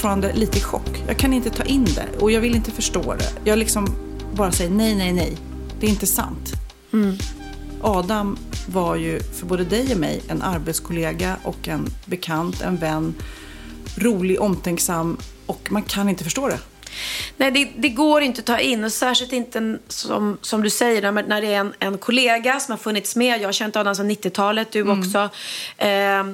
Fortfarande lite i chock. Jag kan inte ta in det och jag vill inte förstå det. Jag liksom bara säger nej, nej, nej. Det är inte sant. Adam var ju för både dig och mig en arbetskollega och en bekant, en vän. Rolig, omtänksam och man kan inte förstå det. Nej, det, det går inte att ta in. Och särskilt inte som, som du säger, när, när det är en, en kollega som har funnits med. Jag har känt Adam sedan 90-talet, du också. Eh,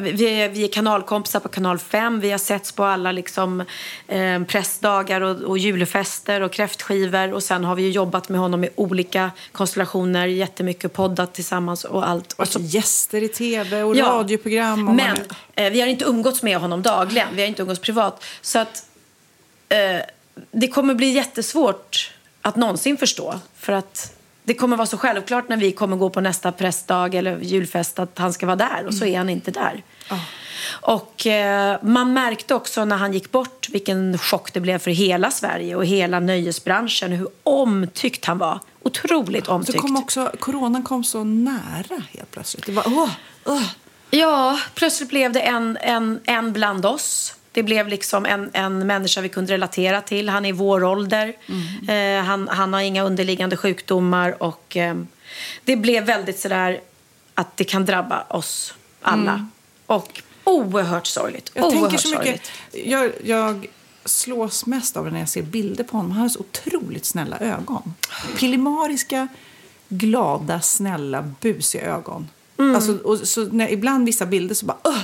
vi, vi är kanalkompisar på kanal 5. Vi har setts på alla liksom, eh, pressdagar och, och julfester och kräftskivor. Och sen har vi jobbat med honom i olika konstellationer, jättemycket poddat tillsammans och allt. Och Alltså så, gäster i tv och Ja. radioprogram. Och men man- eh, vi har inte umgåtts med honom dagligen. Vi har inte umgåtts privat. Så att eh, det kommer bli jättesvårt att någonsin förstå. För att det kommer vara så självklart när vi kommer gå på nästa pressdag eller julfest att han ska vara där och så är han inte där. Och eh, man märkte också när han gick bort vilken chock det blev för hela Sverige och hela nöjesbranschen. Hur omtyckt han var. Otroligt så omtyckt. kom också, coronan kom så nära helt plötsligt. Det var, åh, åh. Ja, plötsligt blev det en, en, en bland oss. Det blev liksom en, en människa vi kunde relatera till. Han är i vår ålder. Eh, han, han har inga underliggande sjukdomar. Och eh, Det blev väldigt sådär att det kan drabba oss alla. Och oerhört sorgligt. Jag oerhört tänker så mycket. Jag, jag slås mest av det när jag ser bilder på honom. Han har så otroligt snälla ögon. Pillemariska, glada, snälla, busiga ögon. Mm. Alltså, och så när, ibland vissa bilder så bara... "Ugh!"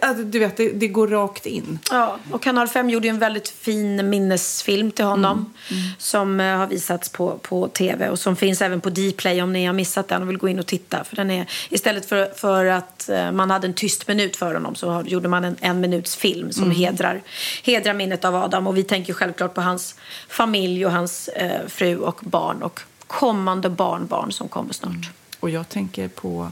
Alltså, Du vet, det, det går rakt in. Ja, och Kanal 5 gjorde en väldigt fin minnesfilm till honom som eh, har visats på, på tv och som finns även på Dplay om ni har missat den och vill gå in och titta. För den är, istället för, för att eh, man hade en tyst minut för honom så gjorde man en en minuts film som hedrar, hedrar minnet av Adam. Och vi tänker självklart på hans familj och hans eh, fru och barn och kommande barnbarn som kommer snart. Och jag tänker på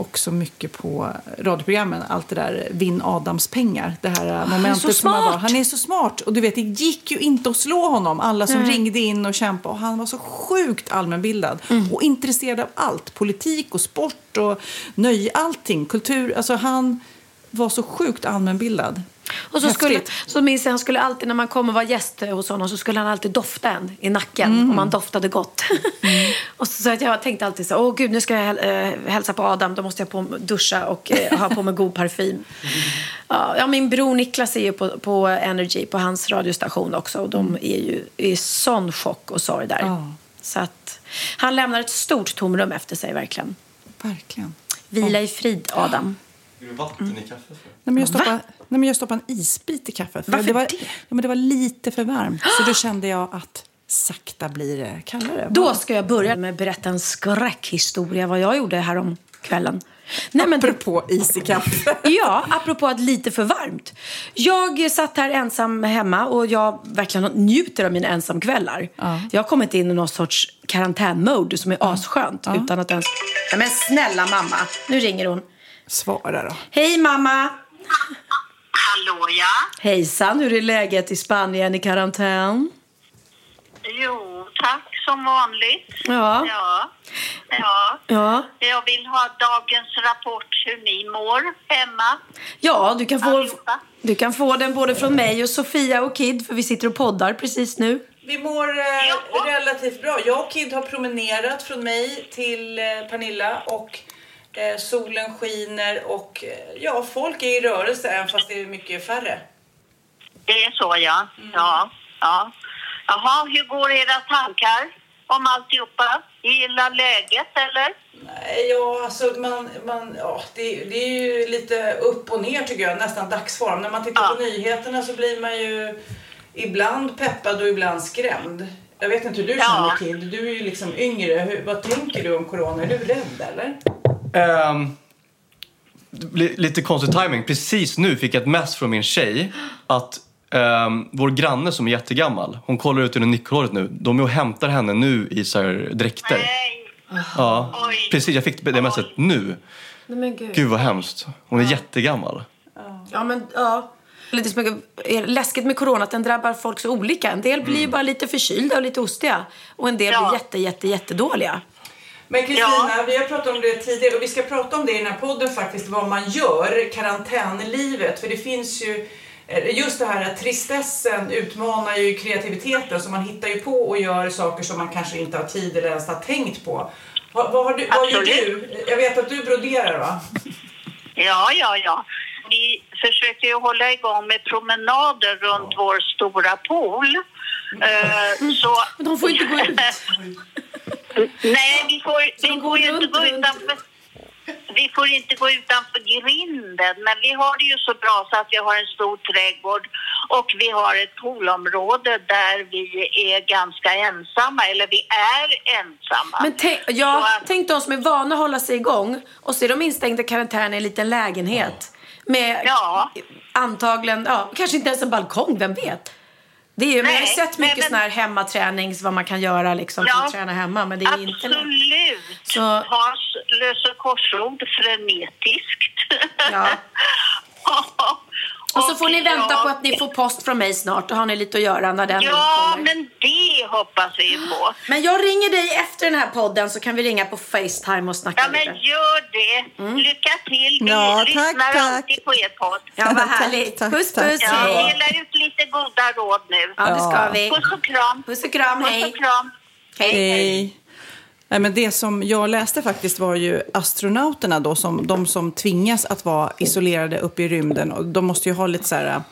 också mycket på radioprogrammen. Allt det där Vinn Adams pengar. Det här momentet så som han var. Han är så smart. Och du vet, det gick ju inte att slå honom. Alla som Nej. ringde in och kämpade. Och han var så sjukt allmänbildad. Mm. Och intresserad av allt. Politik och sport och nöje. Allting. Kultur. Alltså han var så sjukt allmänbildad. Och så, skulle, så minns jag, han skulle alltid när man kom och var gäst hos honom så skulle han alltid dofta en i nacken Mm. om man doftade gott. och så, så att jag tänkte alltid så åh gud nu ska jag eh, hälsa på Adam, då måste jag på, duscha och eh, ha på mig god parfym. Ja, ja, min bror Niklas är ju på, på Energy, på hans radiostation också och de är ju i sån chock och sorg där. Ja. Så att han lämnar ett stort tomrum efter sig verkligen. Verkligen. Vila i frid Adam. Du vatten i kaffet? Nej, men jag, Va? stoppade, nej, men jag stoppade en isbit i kaffet. För Varför det, var, det? Ja, men det var lite för varmt. Så då kände jag att sakta blir det kallare. Då ska jag börja med att berätta en skräckhistoria vad jag gjorde här om kvällen. Nej, men, Apropå is i kaffe. ja, apropå att lite för varmt. Jag satt här ensam hemma och jag verkligen njuter av mina ensamkvällar. Jag har kommit in i någon sorts karantänmode som är asskönt. Utan att ens... Nej, men snälla mamma, nu ringer hon. Svara då. Hej mamma! Hallå ja. Hejsan, hur är läget i Spanien i karantän? Jo tack som vanligt. Ja. Ja. ja. Ja. Jag vill ha dagens rapport hur ni mår hemma. Ja, du kan, få, Allihopa. du kan få den både från mig och Sofia och Kid, för vi sitter och poddar precis nu. Vi mår eh, Ja. relativt bra. Jag och Kid har promenerat från mig till eh, Pernilla och solen skiner och eh, ja, folk är i rörelse även fast det är mycket färre. Det är så, ja. ja. ja. Jaha, hur går era tankar om alltihopa? Gillar läget, eller? Nej, Ja, alltså man, man, ja, det, det är ju lite upp och ner tycker jag, nästan dagsform. När man tittar Ja. på nyheterna så blir man ju ibland peppad och ibland skrämd. Jag vet inte hur du Ja. känner Kid, du är ju liksom yngre. Hur, vad tänker du om corona? Är du rädd eller? Blir lite konstig timing. Precis nu fick jag ett mess från min tjej att ehm, vår granne som är jättegammal, hon kollar ut genom nyckelhålet nu. De är och hämtar henne nu i så här dräkter. Nej. Ja, Oj. precis. Jag fick det messet nu. Nej, men gud. Gud vad hemskt. Hon är jättegammal. Ja, men ja. Lite som är läskigt med corona att den drabbar folk så olika. En del blir ju bara lite förkylda och lite ostiga. Och en del Ja. blir jätte, jätte, jättedåliga. Men Kristina, Ja. vi har pratat om det tidigare och vi ska prata om det i den här podden faktiskt, vad man gör, karantänlivet. För det finns ju, eh, just det här att tristessen utmanar ju kreativiteten så man hittar ju på och gör saker som man kanske inte har tid eller ens har tänkt på. Vad, vad, har du, vad gör du? Jag vet att du broderar va? Ja, ja, ja. Vi försöker ju hålla igång med promenader runt vår stora pool. Eh, så... De får inte gå ut. Nej, vi får, vi går ju inte gå utanför... Vi får inte gå utanför grinden, men vi har det ju så bra så att vi har en stor trädgård och vi har ett poolområde där vi är ganska ensamma, eller vi är ensamma. Men tänk, ja, att- tänk de som är vana att hålla sig igång och så är de instängda i karantän i en liten lägenhet. Med Ja. antagligen, ja, kanske inte ens en balkong, vem vet? Det är ju, men jag har Nej, sett nej, mycket men- sån här hemmaträning, vad man kan göra liksom för Ja. att träna hemma. Men det är inte Absolut. Så- Hans löser korsord frenetiskt. Ja. Och så får ni vänta på att ni får post från mig snart. Då har ni lite att göra när den Ja, kommer. men det hoppas vi på. Men jag ringer dig efter den här podden så kan vi ringa på Facetime och snacka Ja, men lite. gör det. Lycka till. Vi Ja, tack, lyssnar tack. alltid på er podd. Ja, vad Tack, härligt. tack, puss, tack. puss. Ja, Hej. dela ut lite goda råd nu. Ja, det ska vi. Puss och kram. Puss och kram, Puss hej. och kram. Hej. Nej, men det som jag läste faktiskt var ju astronauterna då, som, de som tvingas att vara isolerade uppe i rymden. Och de måste ju ha lite så här,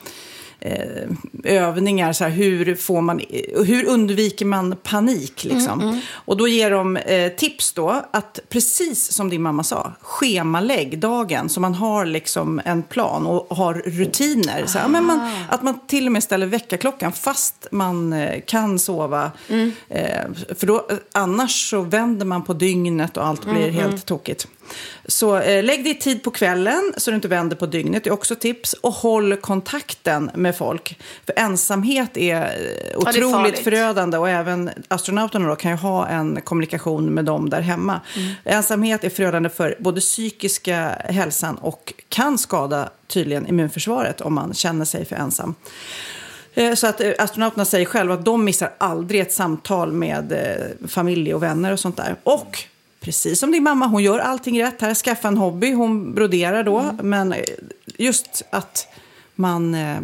övningar, så här, hur, får man, hur undviker man panik? Liksom. Och då ger de eh, tips då, att precis som din mamma sa, schemalägg dagen så man har liksom en plan och har rutiner. Så här, men man, att man till och med ställer väckarklockan fast man eh, kan sova. Eh, för då, eh, annars så vänder man på dygnet och allt blir helt tokigt. Så eh, lägg dig tid på kvällen så du inte vänder på dygnet. Det är också tips. Och håll kontakten med folk. För ensamhet är eh, otroligt farligt. förödande och även astronauterna då kan ju ha en kommunikation med dem där hemma. Ensamhet är förödande för både psykiska hälsan och kan skada tydligen immunförsvaret om man känner sig för ensam. Eh, Så att eh, astronauterna säger själva att de missar aldrig ett samtal med familj och vänner och sånt där. Och precis som din mamma, hon gör allting rätt här. Skaffa en hobby, hon broderar då. Men eh, just att man eh,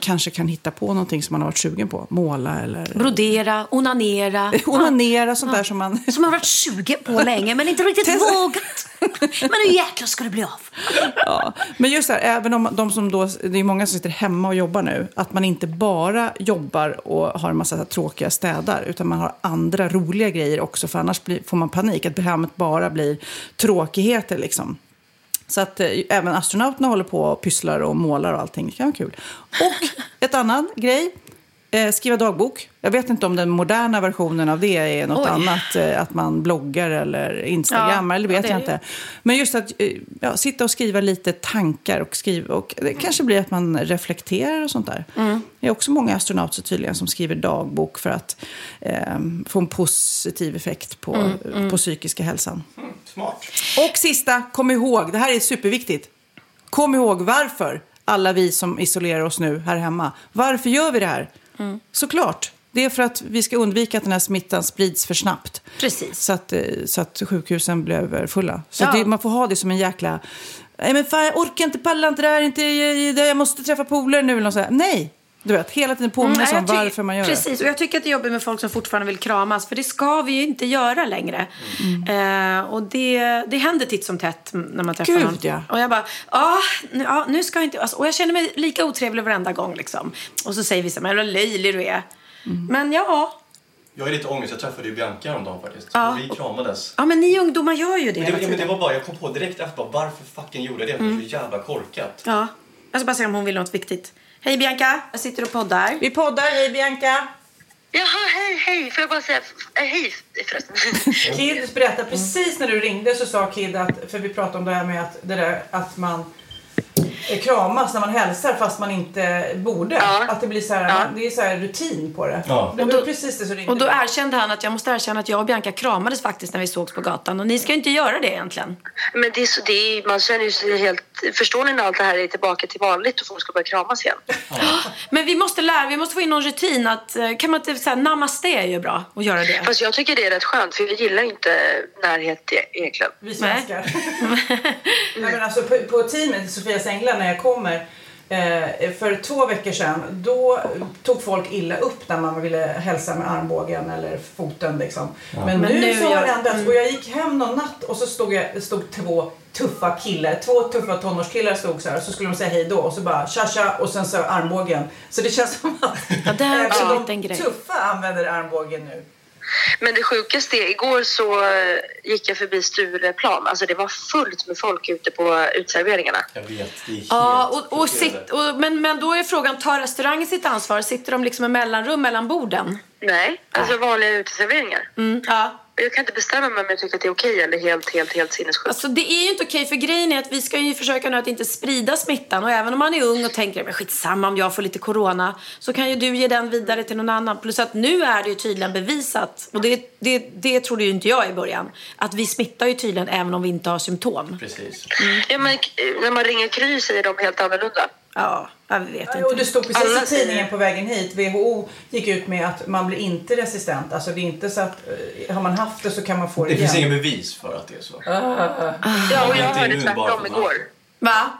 kanske kan hitta på någonting som man har varit sugen på. Måla eller Brodera, onanera. onanera, sånt där som man... Som man har varit sugen på länge men inte riktigt vågat. Men nu jäklar ska det bli av. Ja, men just det här, även om de som då, det är många som sitter hemma och jobbar nu, att man inte bara jobbar och har en massa tråkiga städar, utan man har andra roliga grejer också, för annars blir, får man panik, att hemmet bara blir tråkigheter liksom. Så att eh, även astronauterna håller på och pysslar och målar och allting. Det kan vara kul. Och ett annan grej. Eh, skriva dagbok. Jag vet inte om den moderna versionen av det är något Oj. annat. Eh, att man bloggar eller instagrammar. Ja, eller vet ja, jag inte. Men just att eh, ja, sitta och skriva lite tankar. Och, skriva, och det kanske blir att man reflekterar och sånt där. Mm. Det är också många astronauter tydligen som skriver dagbok för att eh, få en positiv effekt på, Mm, på psykiska hälsan. Smart. Och sista, kom ihåg, det här är superviktigt. Kom ihåg varför alla vi som isolerar oss nu här hemma, varför gör vi det här? Såklart, Det är för att vi ska undvika att den här smittan sprids för snabbt. Precis. Så att, eh, så att sjukhusen blir överfulla. Så Ja. det, man får ha det som en jäkla... Nej men fan, jag orkar inte, pallar inte det här, inte, jag, måste träffa polare nu. Eller något. Nej! Du vet, hela tiden påminna Mm, om varför man gör Precis, och jag tycker att det är jobbigt med folk som fortfarande vill kramas. För det ska vi ju inte göra längre. Mm. Eh, och det, det händer titt som tätt när man träffar Gud, någon. ja. Och jag bara, ah, nu, ah, nu ska jag inte... Alltså, och jag känner mig lika otrevlig varenda gång liksom. Och så säger vissa, men vad löjlig du är. Mm. Men ja, Jag har lite ångest. Jag träffade ju Bianca häromdagen faktiskt. Ja. Och vi kramades. ja, men ni ungdomar gör ju det Men det, men det var bara, jag kom på direkt efter bara, varför fucking gjorde jag det? Det är så jävla korkat. Ja, jag ska bara se om hon vill något viktigt. Hej Bianca, jag sitter och poddar. Vi poddar, hej Bianca! Jaha, hej, hej. Får jag bara säga eh, hej förresten? Kid berättade precis när du ringde så sa Kid att, för vi pratade om det här med att, det där, att man kramas när man hälsar fast man inte borde. Ja. Att det blir så här, Ja. det är så här rutin på det. Ja. Det var precis det som ringde. Och då erkände han att jag måste erkänna att jag och Bianca kramades faktiskt när vi sågs på gatan. Och ni ska ju inte göra det egentligen. Men det är så, det är, man känner ju sig helt... Förstår ni när allt det här är tillbaka till vanligt och folk ska börja kramas igen? Men vi måste lära, vi måste få in någon rutin att, eh, kan man inte säga namaste är ju bra att göra det. Fast jag tycker det är rätt skönt för vi gillar inte närhet e- egentligen. Vi svenskar. Nej, men alltså, på, på teamet, Sofias Änglar, när jag kommer eh, för två veckor sedan, då tog folk illa upp när man ville hälsa med armbågen eller foten. Liksom. Men, Men nu, nu så har det ändrats. Och jag gick hem någon natt och så stod, jag, stod två tuffa killar, två tuffa tonårskillar stod så här. Så skulle de säga hej då och så bara tja tja och sen så armbågen. Så det känns som att Ja, det har också de blivit en grej. tuffa använder armbågen nu. Men det sjukaste är, igår så gick jag förbi Stureplan. Alltså det var fullt med folk ute på utserveringarna. Jag vet, det är helt Ja, och, och sitt, och, men, men då är frågan, tar restaurangen sitt ansvar? Sitter de liksom i mellanrum mellan borden? Nej, alltså vanliga uteserveringar. Mm, ja. Jag kan inte bestämma mig om jag tycker att det är okej eller helt, helt, helt sinnessjukt. Alltså det är ju inte okej för grejen är att vi ska ju försöka nu att inte sprida smittan och även om man är ung och tänker men skitsamma om jag får lite corona så kan ju du ge den vidare till någon annan. Plus att nu är det ju tydligen bevisat och det, det, det trodde ju inte jag i början att vi smittar ju tydligen även om vi inte har symptom. Precis. Ja, men, när man ringer Kry säger de helt annorlunda. Ja, jag vet Ja, Och inte. det stod precis Alla i tidningen på vägen hit. WHO gick ut med att man blir inte resistent. Alltså det är inte så att eh, har man haft det så kan man få det, Det finns igen. inga bevis för att det är så. Ja, och jag inte hörde tvärtom igår. Va?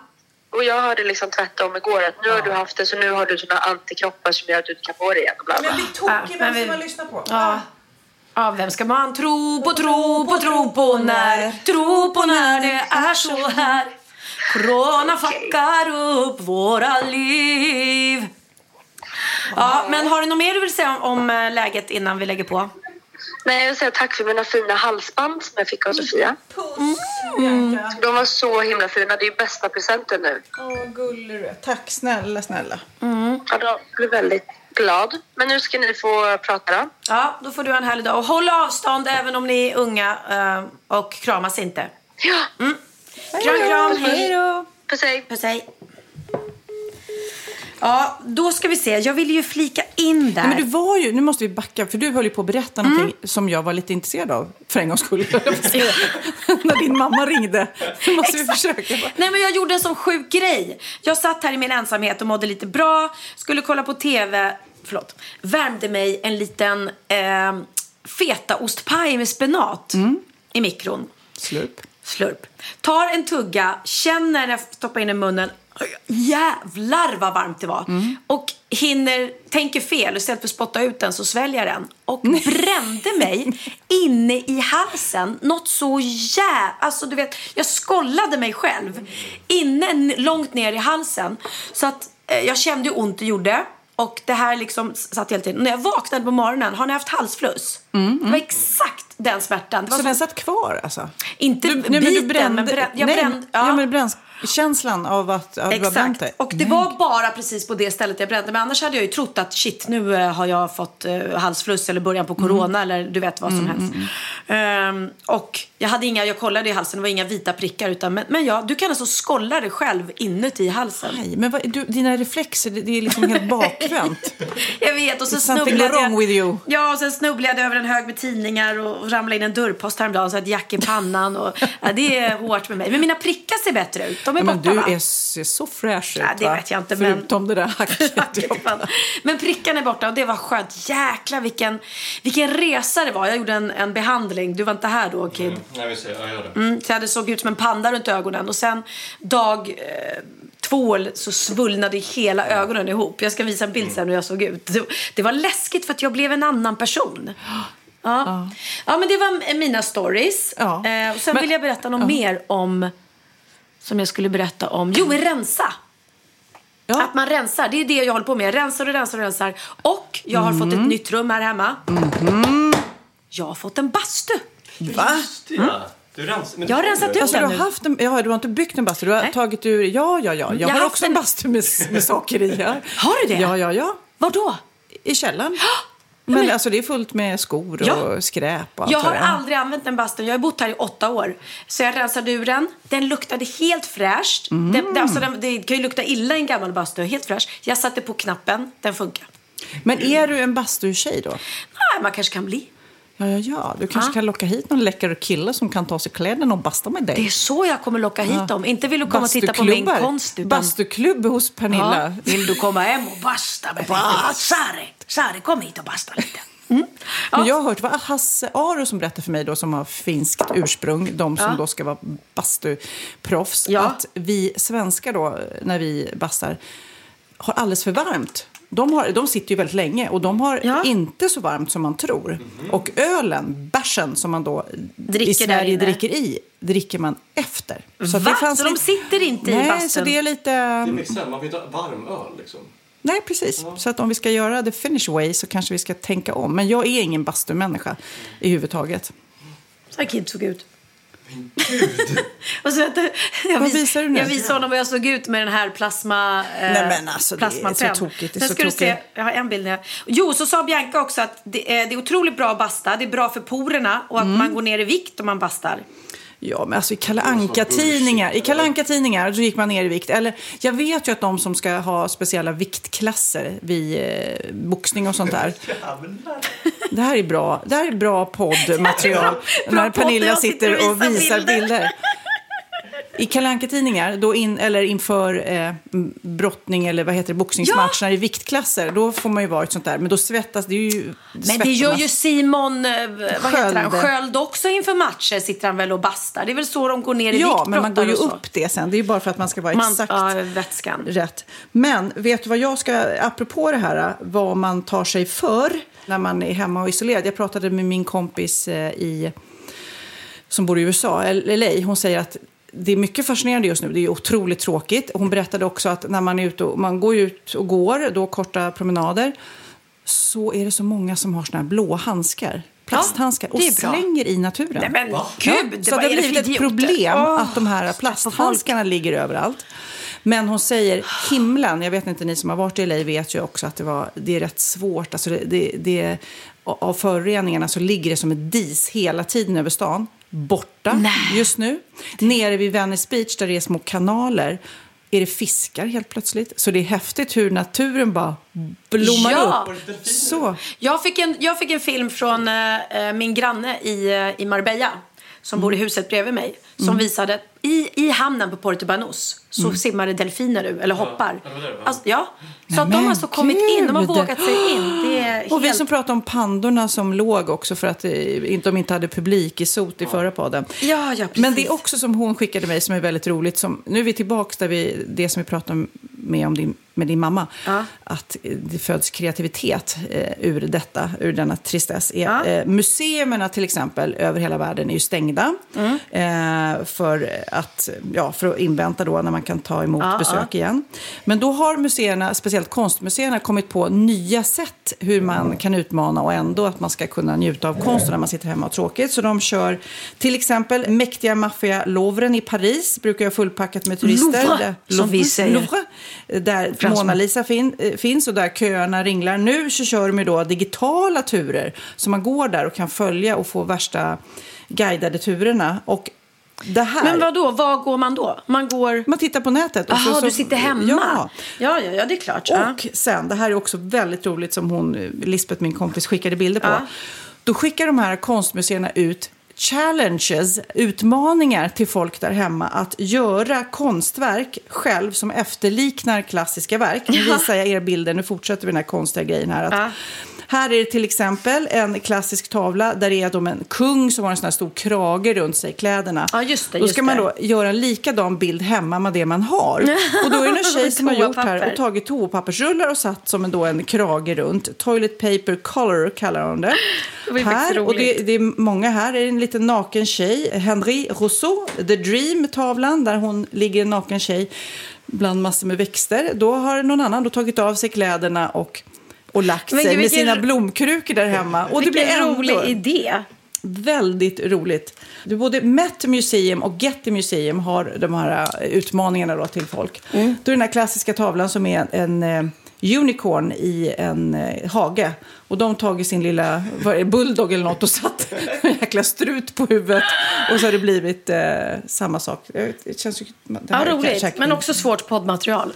Och jag hörde liksom tvärtom igår att nu har du haft det så nu har du såna antikroppar som gör att du inte kan få det igen. Och bla bla. Men det är Ja, Vem ska vi- man lyssna på? Ja. Ja, vem ska man tro på, tro på, tro på när? Tro på när det är så här. Corona fuckar upp våra liv. Ja, men har du något mer du vill säga om, om eh, läget innan vi lägger på? Nej, jag vill säga tack för mina fina halsband som jag fick av Sofia. Puss, Bianca. De var så himla fina. Det är ju bästa presenten nu. Åh, gullig du. Tack snälla, snälla. Ja, jag blev väldigt glad. Men nu ska ni få prata då. Ja, då får du ha en härlig dag. Och håll avstånd även om ni är unga eh, och kramas inte. Ja, Kram, kram, hej. då. puss hej. Puss, hej. Ja, då ska vi se. Jag vill ju flika in där. Nej, men du var ju, nu måste vi backa, för du höll ju på att berätta någonting som jag var lite intresserad av, för en gångs skull. När din mamma ringde. Nu måste vi försöka. Nej men jag gjorde en sån sjuk grej. Jag satt här i min ensamhet och mådde lite bra, skulle kolla på TV, förlåt, värmde mig en liten eh, fetaostpaj med spenat i mikron. Slurp. Slurp. Tar en tugga, känner när jag stoppar in i munnen. Jävlar vad varmt det var. Och hinner, tänker fel. Istället för att spotta ut den så sväljer jag den. Och brände mig inne i halsen. Något så jävla... Alltså du vet, jag skollade mig själv. Inne, långt ner i halsen. Så att eh, jag kände hur ont det gjorde. Och det här liksom satt hela tiden. När jag vaknade på morgonen, har ni haft halsfluss? Det var exakt den smärtan. Det var Så som- den satt kvar alltså? Inte Du, nej, men biten, brände, men brän- jag nej, brände- ja. ja. men bränns, känslan av att, att du har bränt dig. Exakt. Och det var bara precis på det stället jag brände. Men annars hade jag ju trott att shit, nu eh, har jag fått uh, halsfluss eller början på corona eller du vet vad som helst. Ehm, och jag hade inga, jag kollade i halsen, det var inga vita prickar. Utan, men, men ja, du kan alltså skolla dig själv inuti halsen. Nej, men vad, du, dina reflexer, det, det är liksom helt bakvänt. Jag vet, och something snubblade you. Ja, och sen snubblade jag över en hög med tidningar och, och ramlade in en dörrpost häromdagen så ett jack i pannan. Och, ja, det är hårt med mig. Men mina prickar ser bättre ut. De De är Ja, men borta du va? är, ser så fräsch ut Ja, det va? vet jag inte, men- Förutom det där hacket. Men prickarna är borta och det var skönt. Jäklar vilken, vilken resa det var. Jag gjorde en, en behandling. Du var inte här då Kid. Jag vill säga, jag gör det. Mm, så jag såg ut som en panda runt ögonen. Och sen dag eh, två så svullnade hela ögonen ihop. Jag ska visa en bild sen hur jag såg ut. Det, det var läskigt för att jag blev en annan person. Ja, ja. men det var mina stories. Ja. Eh, och sen Men- vill jag berätta något mer om som jag skulle berätta om. Jo, rensa. Ja. Att man rensar, det är det jag håller på med. Jag rensar och rensar och rensar. Och jag har fått Mm. ett nytt rum här hemma. Jag har fått en bastu. Va? Just det, ja. Du rens, men Jag har rensat ut Alltså, du den har nu. haft en, ja, du har inte byggt en bastu, du har Nej. tagit ur, ja, ja, ja. Jag, har har också en en- bastu med, med saker i. Ja. Har du det? Ja, ja, ja. Var då? I källaren. Men alltså det är fullt med skor och Ja. skräp och allt Jag har aldrig använt den bastun. Jag har bott här i åtta år. Så jag rensade ur den. Den luktade helt fräscht. Mm. Den, det, alltså den, det kan ju lukta illa i en gammal bastu. Helt fräsch. Jag satte på knappen. Den funkar. Men är du en bastutjej då? Nej, man kanske kan bli. Ja, ja, ja. Du kanske Ja. kan locka hit någon läcker kille som kan ta sig kläderna och basta med dig. Det är så jag kommer locka hit dem. Inte vill du komma och titta på min konst. Utan... Bastuklubb hos Pernilla. Ja. Vill du komma hem och basta med mig? Sari, kom hit och basta lite. Mm. Ja. Men jag har hört, det var Hasse Aro som berättade för mig då, som har finskt ursprung, de som Ja. då ska vara bastuproffs, Ja. att vi svenskar då, när vi bastar, har alldeles för varmt. De, har, de sitter ju väldigt länge och de har Ja. inte så varmt som man tror. Och ölen, bärsen som man då i Dricker där Sverige inne. dricker i, dricker man efter. Va? det Så de sitter inte i Nej, bastun? så det är lite... Det är man vill ha varm öl liksom. Nej, precis. Så att om vi ska göra the finish way så kanske vi ska tänka om. Men jag är ingen bastumänniska i huvudtaget. Så här Kid såg ut. och så, du, jag, Vad vis, visar du nu? jag visade honom hur jag såg ut med den här plasma eh, Nej, men alltså, det är så plasmapenn. tokigt, det är Sen så ska du se, tokigt. jag har en bild. Jag, jo, så sa Bianca också att det är, det är otroligt bra att basta. Det är bra för porerna och att Mm. man går ner i vikt om man bastar. Ja, men alltså i Kalle Anka-tidningar, i Kalle Anka-tidningar så gick man ner i vikt. Eller, jag vet ju att de som ska ha speciella viktklasser vid eh, boxning och sånt där. Det här är bra, det här är bra poddmaterial. Bra när Pernilla sitter och visar bilder. I Kalle Anka-tidningar, då in, eller inför eh, brottning eller vad heter det, boxningsmatcherna i viktklasser, då får man ju vara ett sånt där. Men då svettas det ju... Men det gör ju Simon eh, vad heter han? Sköld. Sköld också inför matcher sitter han väl och bastar. Det är väl så de går ner i Ja, men man går ju upp det sen. Det är ju bara för att man ska vara Man, exakt ja, vätskan. rätt. Men vet du vad jag ska, apropå det här, vad man tar sig för när man är hemma och isolerad. Jag pratade med min kompis eh, i, som bor i USA, LA. Hon säger att det är mycket fascinerande just nu. Det är otroligt tråkigt. Hon berättade också att när man är ute och, man går ut och går, då korta promenader, så är det så många som har såna här blå handskar. Plasthandskar och slänger i naturen. Nej, men Ja, gud, så det är har det för blivit ett idioter? problem Åh, att de här plasthandskarna ligger överallt. Men hon säger himlen, jag vet inte, ni som har varit i LA vet ju också att det, var, det är rätt svårt. Alltså det, det, det, av föroreningarna så ligger det som ett dis hela tiden över stan. Borta Nej. just nu. Nere vid Venice Beach där det är små kanaler är det fiskar helt plötsligt. Så det är häftigt hur naturen bara blommar Ja. upp. Så. Jag fick en, jag fick en film från eh, min granne i, eh, i Marbella som bor i Mm. huset bredvid mig. Som visade i, i hamnen på Puerto Banús så Mm. simmar det delfiner nu, eller hoppar. Ja, det det. Alltså, ja. Så att de har alltså kommit in, de har gud. vågat sig in. Det är Och vi helt... som pratade om pandorna som låg också för att eh, inte- de inte hade publik i sot i förra podden. Ja, ja, precis. Men det är också som hon skickade mig som är väldigt roligt. Som, nu är vi tillbaka där vi, det som vi pratade med om din, med din mamma. Ja. Att eh, det föds kreativitet eh, ur detta, ur denna tristess. Eh, Ja. eh, museerna till exempel över hela världen är ju stängda. Mm. Eh, för, att, ja, för att invänta då när man kan ta emot Ja, besök igen. Men då har museerna, speciellt konstmuseerna, kommit på nya sätt hur man kan utmana och ändå att man ska kunna njuta av konsten när man sitter hemma och tråkigt. Så de kör till exempel mäktiga maffia Louvren i Paris, brukar jag fullpackat med turister. Louvre, Där- som vi säger. Louvre, där Fransman. Mona Lisa fin, finns och där köerna ringlar. Nu så kör de ju då digitala turer så man går där och kan följa och få värsta guidade turerna. Och det här... Men vad då? Var går man då? Man går... Man tittar på nätet. och så- Jaha, så- du sitter hemma? Ja. ja, ja, ja det är klart. Ja. Och sen, det här är också väldigt roligt som hon, Lisbeth, min kompis, skickade bilder på. Ja. Då skickar de här konstmuseerna ut challenges, utmaningar till folk där hemma att göra konstverk själv som efterliknar klassiska verk. Nu visar jag er bilder, nu fortsätter vi den här konstiga grejen här. Att Ja. Här är det till exempel en klassisk tavla där det är de en kung som har en sån här stor krage runt sig kläderna. Ja, just det, då ska man det. då göra en likadan bild hemma med det man har. Och då är det en tjej som har gjort här och tagit toapappersrullar och satt som en, då en krage runt. Toilet paper color kallar hon det. Det här, och det, det är många här. Det är en liten naken tjej. Henri Rousseau, The Dream-tavlan där hon ligger en naken tjej bland massor med växter. Då har någon annan då tagit av sig kläderna och, och lagt sig med sina blomkrukor där hemma. Och det blir ändå rolig idé. väldigt roligt. Både Met Museum och Getty Museum har de här eh, utmaningarna då till folk. Mm. Då är den här klassiska tavlan som är en, eh, unicorn i en eh, hage. Och de tagit sin lilla vad det, bulldog eller något och satt en jäkla strut på huvudet. Och så har det blivit eh, samma sak. Eh, Det känns ju... det Ja, här roligt. säkert- Men också svårt poddmaterial.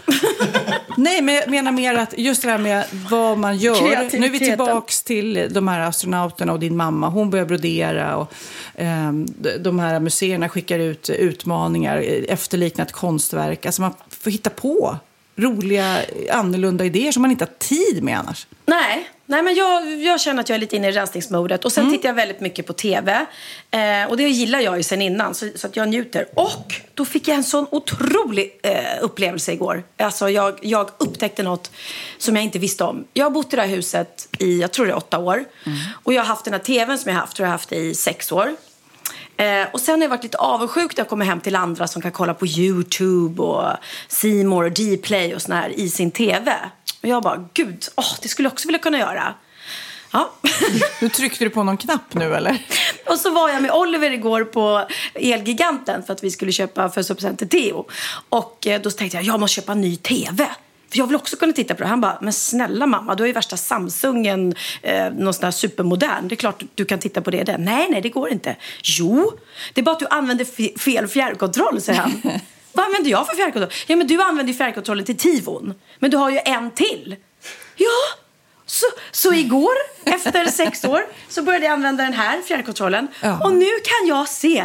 Nej, men jag menar mer att just det här med vad man gör. Nu är vi tillbaks till de här astronauterna och din mamma. Hon börjar brodera och de- de här museerna skickar ut utmaningar, eh, efterliknat konstverk. Alltså man får hitta på roliga, annorlunda idéer som man inte har tid med annars. Nej, nej men jag, jag känner att jag är lite inne i rensningsmodet. Och sen Mm. tittar jag väldigt mycket på tv. Eh, och det gillar jag ju sen innan, så, så att jag njuter. Och då fick jag en sån otrolig eh, upplevelse igår. Alltså jag, jag upptäckte något som jag inte visste om. Jag har bott i det här huset i, jag tror det är åtta år. Mm. Och jag har haft den här tvn som jag haft, tror jag har haft i sex år. Eh, och sen har jag varit lite avundsjuk när jag kommer hem till andra som kan kolla på YouTube och More och Dplay och här i sin TV. Och jag bara, gud, åh, det skulle jag också vilja kunna göra. Ja. Nu tryckte du på någon knapp nu eller? och så var jag med Oliver igår på Elgiganten för att vi skulle köpa födelsedagspresent till Theo. Och eh, då tänkte jag, jag måste köpa en ny TV. Jag vill också kunna titta på det. Han bara, men snälla mamma, du har ju värsta Samsungen, eh, någon sån här supermodern. Det är klart du kan titta på det där. Nej, nej, det går inte. Jo, det är bara att du använder fe- fel fjärrkontroll, säger han. Vad använder jag för fjärrkontroll? Ja, men du använder ju fjärrkontrollen till Tivon. Men du har ju en till. Ja, så, så igår, efter sex år, så började jag använda den här fjärrkontrollen. Ja. Och nu kan jag se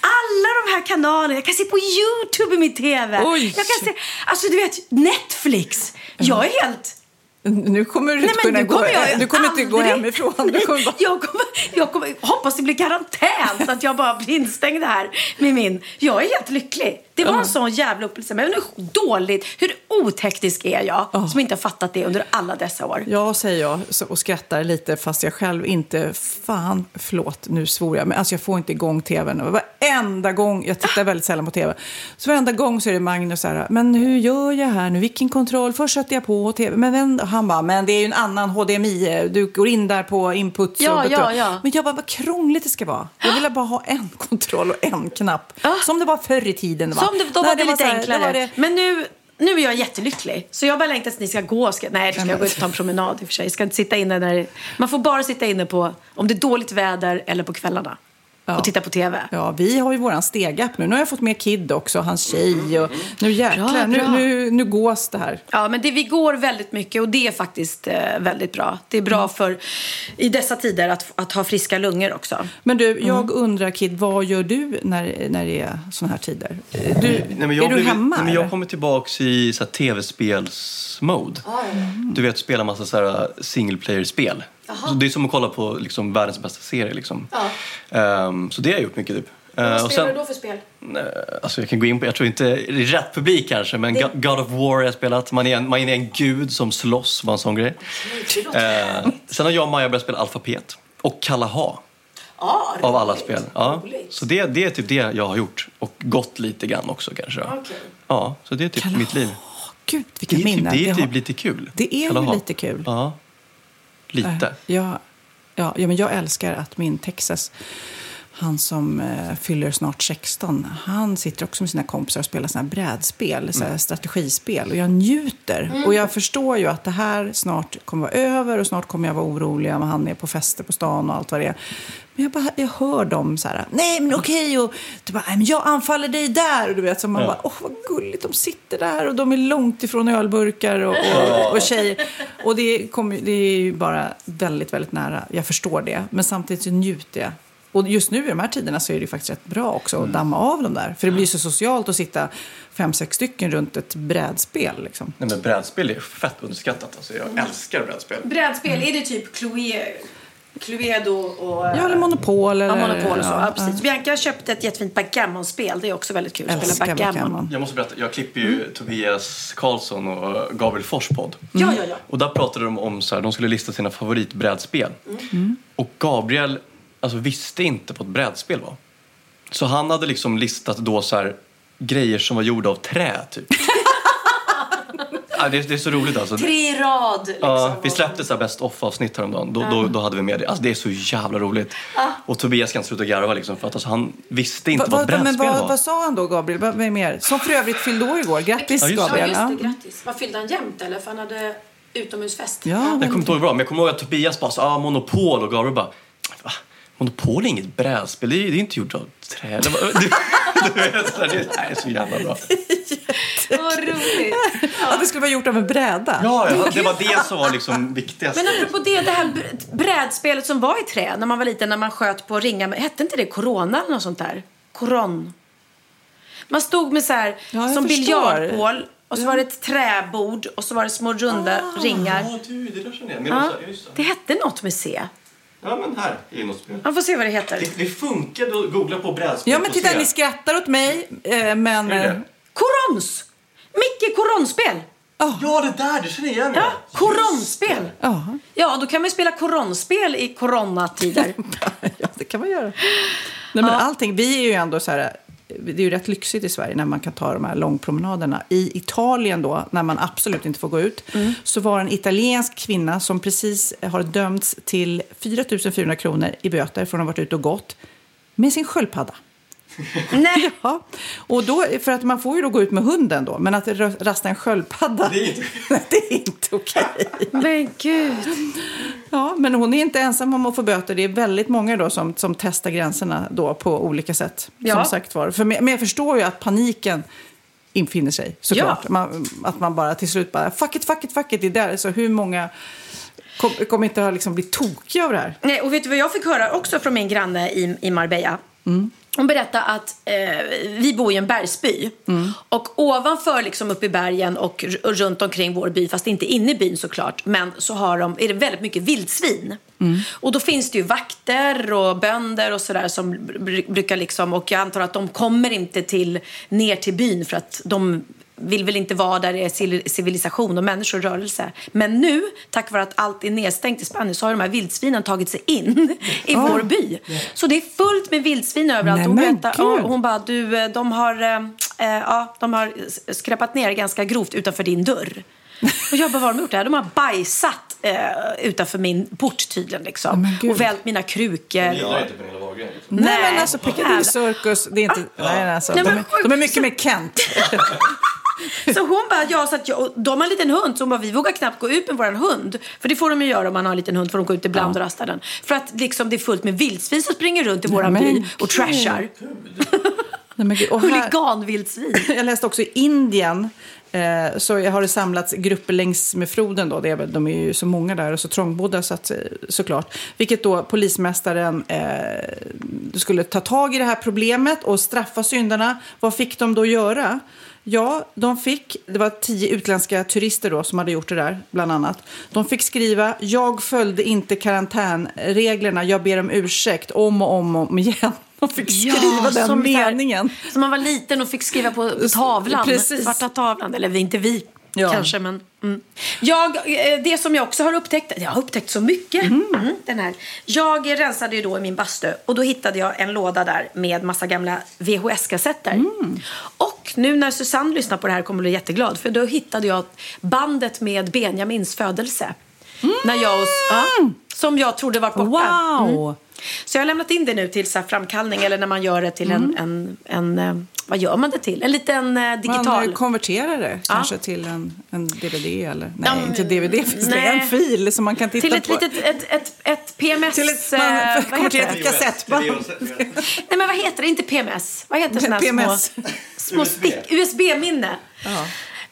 alla de här kanalerna. Jag kan se på YouTube i min TV. Oj. Jag kan se, alltså du vet, Netflix. Jag är helt... Nu kommer du inte Nej, kunna gå, du kommer inte gå aldrig- hemifrån. Du kommer bara... jag, kommer, jag kommer, hoppas det blir karantän så att jag bara blir instängd här med min... Jag är helt lycklig. Det var en sån jävla upplevelse. Men hur dåligt, hur oteknisk är jag som inte har fattat det under alla dessa år? Ja, säger jag och skrattar lite fast jag själv inte... Fan, förlåt, nu svor jag. Men alltså jag får inte igång tvn. Varenda gång, jag tittar väldigt sällan på tv, så varenda gång så är det Magnus så här, men hur gör jag här nu? Vilken kontroll? Först sätter jag på tv, men vem? Han bara, men det är ju en annan HDMI. Du går in där på input. Ja, och ja, ja. Men jag bara, vad krångligt det ska vara. Jag vill bara ha en kontroll och en knapp. Som det var förr i tiden. Va? Det, då När var det, lite här- då enklare. var det- Men nu, nu är jag jättelycklig. Så jag bara längtar att ni ska gå. Ska, nej, då ska jag gå ut och ta en promenad i och för sig. Jag ska inte sitta inne när Man får bara sitta inne på om det är dåligt väder eller på kvällarna. Ja. Och titta på tv. Ja, vi har ju våran stegapp nu. Nu har jag fått med Kid också, hans tjej. Och nu jäklar, Bra, nu, bra. nu, nu gås det här. Ja, men det, vi går väldigt mycket och det är faktiskt eh, väldigt bra. Det är bra Mm. för i dessa tider att, att ha friska lungor också. Men du, Mm. jag undrar Kid, vad gör du när, när det är såna här tider? Du, Nej, men jag är du hemma? Nej, men jag kommer tillbaka i tv-spelsmode. Du vet, spela massa så här, single player-spel. Så det är som att kolla på liksom, världens bästa serie. Liksom. Ehm, så det har jag gjort mycket. Typ. Eh, och sen- för spel? Eh, Alltså jag kan gå in på, jag tror inte det är rätt publik kanske, men God- God of War har jag spelat. Man är en, man är en gud som slåss, var en sån grej. Eh, sen har jag och Maja börjat spela Alfapet och Kalaha. av alla spel. Ja. Så det, det är typ det jag har gjort. Och gått lite grann också kanske. Ja, så det är typ mitt liv. Gud, Det vilka är, typ, minnen. det är har- typ lite kul. Det är ju Kalaha. lite kul. Ja, lite. Ja, ja, ja, men jag älskar att min Texas, han som eh, fyller snart 16, han sitter också med sina kompisar och spelar såna här brädspel, så här Mm. strategispel. Och jag njuter. Och jag förstår ju att det här snart kommer vara över och snart kommer jag vara orolig om han är på fester på stan och allt vad det är. Men jag, bara, jag hör dem så här, nej men okej, och du bara, men jag anfaller dig där. Och du vet, så man Ja. bara, åh vad gulligt, de sitter där och de är långt ifrån ölburkar och, och, och tjejer. Och det, kommer, det är ju bara väldigt, väldigt nära. Jag förstår det. Men samtidigt så njuter jag Och just nu i de här tiderna så är det ju faktiskt rätt bra också att damma av dem där. För det blir så socialt att sitta fem, sex stycken runt ett brädspel. Liksom. Nej men brädspel är fett underskattat. Alltså, jag älskar brädspel. Brädspel, är det typ Clue, Cluedo och... Ja, eller Monopol. Eller, Ja, Monopol och så. Ja, precis. ja. Bianca köpte ett jättefint backgammon-spel. Det är också väldigt kul att spela backgammon. backgammon. Jag måste berätta, jag klipper ju Tobias Karlsson och Gabriel Fors podd. Ja, ja, ja. Och där pratade de om så här, de skulle lista sina favoritbrädspel. Och Gabriel alltså, visste inte vad ett brädspel var. Så han hade liksom listat då så här, grejer som var gjorda av trä typ. Ja, det, är- det är så roligt alltså. Tre rad. Liksom. Ja, vi släppte så här best off avsnitt häromdagen. Då, då, då hade vi med det. Alltså, det är så jävla roligt. Och Tobias kan inte sluta garva liksom, för att alltså, han visste inte Va, vad va, men brädspel vad, var. vad sa han då, Gabriel? Vad, vad är mer? Som för övrigt fyllde år igår. Grattis, Ja. Gabriel. Ja, just det. Ja. Grattis. Vad fyllde han jämt eller? För han hade utomhusfest. Ja, Jag kommer inte ihåg bra, men jag kommer ihåg att Tobias bara sa ah, Monopol och Gabriel bara Va? Monopol är inget brädspel, det är, det är inte gjort av trä. Det, var, du, du vet, det här är så jävla bra. Vad roligt. Ja, det skulle vara gjort av en bräda. Ja, ja, det var det som var liksom viktigast. Men apropå det, det här br- brädspelet som var i trä när man var liten, när man sköt på ringar. Hette inte det Corona eller något sånt där? Koron. Man stod med så här, Ja, som biljardbål och så var det ett träbord och så var det små runda ringar. Ja, du, det där känner jag. Men Ja, det. hette något med C. Ja, men här är något spel. Man får se vad det heter. Det, det funkade att googla på brädspel Ja, men titta, se. ni skrattar åt mig, eh, men... Är det eh? Korons! Micke Koronspel! Ja, det där, det känner jag igen. Ja, koronspel! Ja, Ja, då kan man ju spela koronspel i coronatider. ja, det kan man göra. Nej, men allting, vi är ju ändå så här... Det är ju rätt lyxigt i Sverige när man kan ta de här långpromenaderna. I Italien då, när man absolut inte får gå ut, så var en italiensk kvinna som precis har dömts till 4 400 kronor i böter för att ha varit ute och gått med sin sköldpadda. Nej, Ja, och då, för att man får ju då gå ut med hunden då, men att rasta en sköldpadda, Det är inte- det är inte okej. men gud. Ja, men hon är inte ensam om att få böter. Det är väldigt många då som, som testar gränserna då på olika sätt. Ja. Som sagt var. För, men jag förstår ju att paniken infinner sig såklart. Ja. Man, att man bara till slut bara, fuck it, fuck it, fuck it. Det är där. Så hur många kom- kommer inte att liksom bli tokiga av det här? Nej, och vet du vad jag fick höra också från min granne i, i Marbella? Hon berättade att eh, vi bor i en bergsby. Och ovanför, liksom uppe i bergen och runt omkring vår by, fast inte inne i byn såklart, men så har de, är det väldigt mycket vildsvin. Och då finns det ju vakter och bönder och sådär som br- brukar liksom, och jag antar att de kommer inte till, ner till byn för att de vill väl inte vara där det är civil- civilisation och människor och rörelse. Men nu, tack vare att allt är nedstängt i Spanien, så har de här vildsvinen tagit sig in i vår by. Så det är fullt med vildsvin överallt. Nej, hon, men berättar, ja, gud. hon bara, du, eh, de har, eh, eh, ja, de har skräpat ner ganska grovt utanför din dörr. Och jag bara, vad har de gjort? Det? De har bajsat eh, utanför min port tydligen. Liksom. men gud. och vält mina krukor. Jag gillar inte Pernilla Wahlgren. Liksom. Nej, Nej. men alltså Piccadilly Circus, det är inte... Nej, alltså, Nej, de, men är, de är mycket mer Kent. Så hon bara, ja, så att jag, de har en liten hund, så hon bara, vi vågar knappt gå ut med våran hund. För det får de ju göra om man har en liten hund, får de gå ut ibland och rasta den. För att liksom, det är fullt med vildsvin som springer runt i våran men by och trashar. Nej. Och här- Huliganvildsvin. Jag läste också i Indien eh, så har det samlats grupper längs med floden. Då. Det är, de är ju så många där och så trångbodda så att, eh, såklart. Vilket då polismästaren eh, skulle ta tag i det här problemet och straffa syndarna. Vad fick de då göra? Ja, de fick, det var tio utländska turister då som hade gjort det där, bland annat. De fick skriva, jag följde inte karantänreglerna, jag ber om ursäkt, om och om och om igen. De fick skriva den som meningen. Som man var liten och fick skriva på på tavlan. Precis. Svarta tavlan. Eller inte vi Ja. kanske, men... Mm. Jag, eh, det som jag också har upptäckt, jag har upptäckt så mycket. Mm, den här. Jag rensade ju då i min bastu och då hittade jag en låda där med massa gamla VHS-kassetter. Och nu när Susanne lyssnar på det här kommer hon bli jätteglad för då hittade jag bandet med Benjamins födelse. När jag och, ja, som jag trodde var borta. Wow! Mm. Så jag har lämnat in det nu till så här framkallning eller när man gör det till en, en, en, eh, vad gör man det till? En liten eh, digital. Man eh, konverterar det kanske till en, en DVD eller... Nej, Ja, inte DVD. Finns det nej. en fil som man kan titta till ett på? litet ett, ett, ett PMS... Till ett, eh, man vad heter det? kassettband. Nej men vad heter det? Inte PMS. Vad heter sådana små, små stick? USB-minne.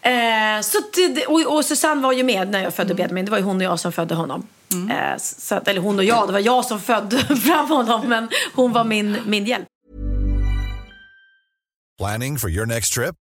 Eh, så det, och, och Susanne var ju med när jag födde Benjamin. Det var ju hon och jag som födde honom. Eh, så att, eller hon och jag, det var jag som födde fram honom. Men hon var min, min hjälp. Planning for your next trip?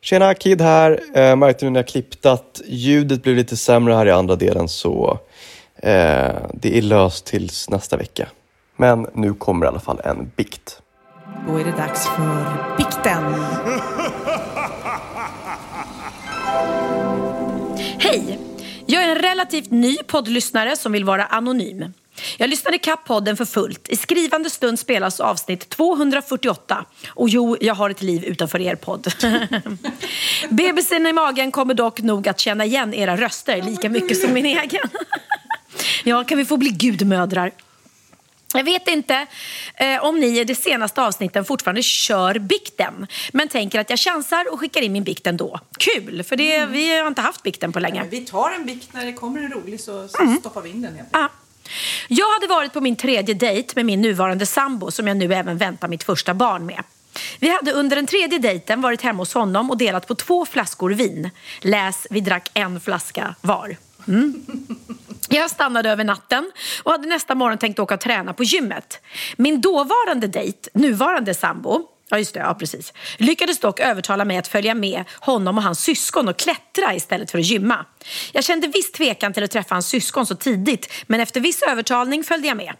Tjena, Kid här. Eh, märkte nu när jag klippte att ljudet blev lite sämre här i andra delen så eh, det är löst tills nästa vecka. Men nu kommer i alla fall en bikt. Då är det dags för bikten. Hej! Jag är en relativt ny poddlyssnare som vill vara anonym. Jag lyssnade ikapp podden för fullt. I skrivande stund spelas avsnitt 248. Och jo, jag har ett liv utanför er podd. Bebisen i magen kommer dock nog att känna igen era röster lika mycket som min egen. ja, kan vi få bli gudmödrar? Jag vet inte eh, om ni i de senaste avsnitten fortfarande kör bikten men tänker att jag chansar och skickar in min bikt ändå. Kul, för det, vi har inte haft bikten på länge. Men vi tar en bikt när det kommer en rolig så, så Mm. stoppar vi in den helt Ja. Jag hade varit på min tredje dejt med min nuvarande sambo som jag nu även väntar mitt första barn med. Vi hade under den tredje dejten varit hemma hos honom och delat på två flaskor vin. Läs, vi drack en flaska var. Mm. Jag stannade över natten och hade nästa morgon tänkt åka och träna på gymmet. Min dåvarande dejt, nuvarande sambo, Ja, just det. Ja, precis. Lyckades dock övertala mig att följa med honom och hans syskon och klättra istället för att gymma. Jag kände viss tvekan till att träffa hans syskon så tidigt men efter viss övertalning följde jag med.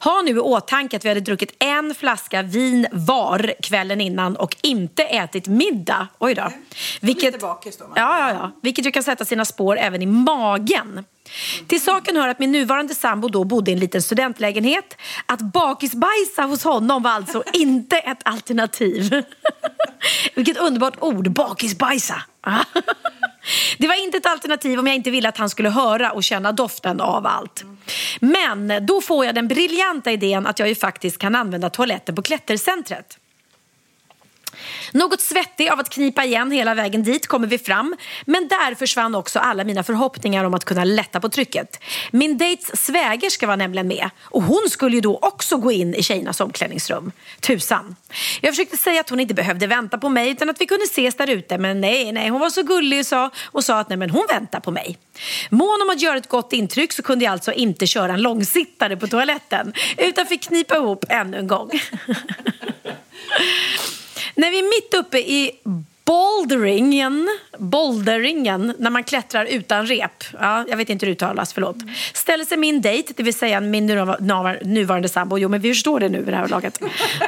Ha nu i åtanke att vi hade druckit en flaska vin var kvällen innan och inte ätit middag. Oj då. Vilket, bakis då. man. ja, ja, ja. Vilket ju kan sätta sina spår även i magen. Till saken hör att min nuvarande sambo då bodde i en liten studentlägenhet. Att bakisbajsa hos honom var alltså inte ett alternativ. Vilket underbart ord, bakisbajsa. Det var inte ett alternativ om jag inte ville att han skulle höra och känna doften av allt. Men då får jag den briljanta idén att jag ju faktiskt kan använda toaletten på klättercentret. Något svettig av att knipa igen hela vägen dit kommer vi fram. Men där försvann också alla mina förhoppningar om att kunna lätta på trycket. Min dejts svägerska var nämligen med. Och hon skulle ju då också gå in i tjejernas omklädningsrum. Tusan. Jag försökte säga att hon inte behövde vänta på mig utan att vi kunde ses där ute. Men nej, nej, hon var så gullig och sa, och sa att nej, men hon väntar på mig. Mån om att göra ett gott intryck så kunde jag alltså inte köra en långsittare på toaletten. Utan fick knipa ihop ännu en gång. När vi är mitt uppe i boulderingen, boulderingen, när man klättrar utan rep, ja, jag vet inte hur det uttalas, förlåt, ställer sig min dejt, det vill säga min nuvarande sambo, jo men vi förstår det nu vid det här laget.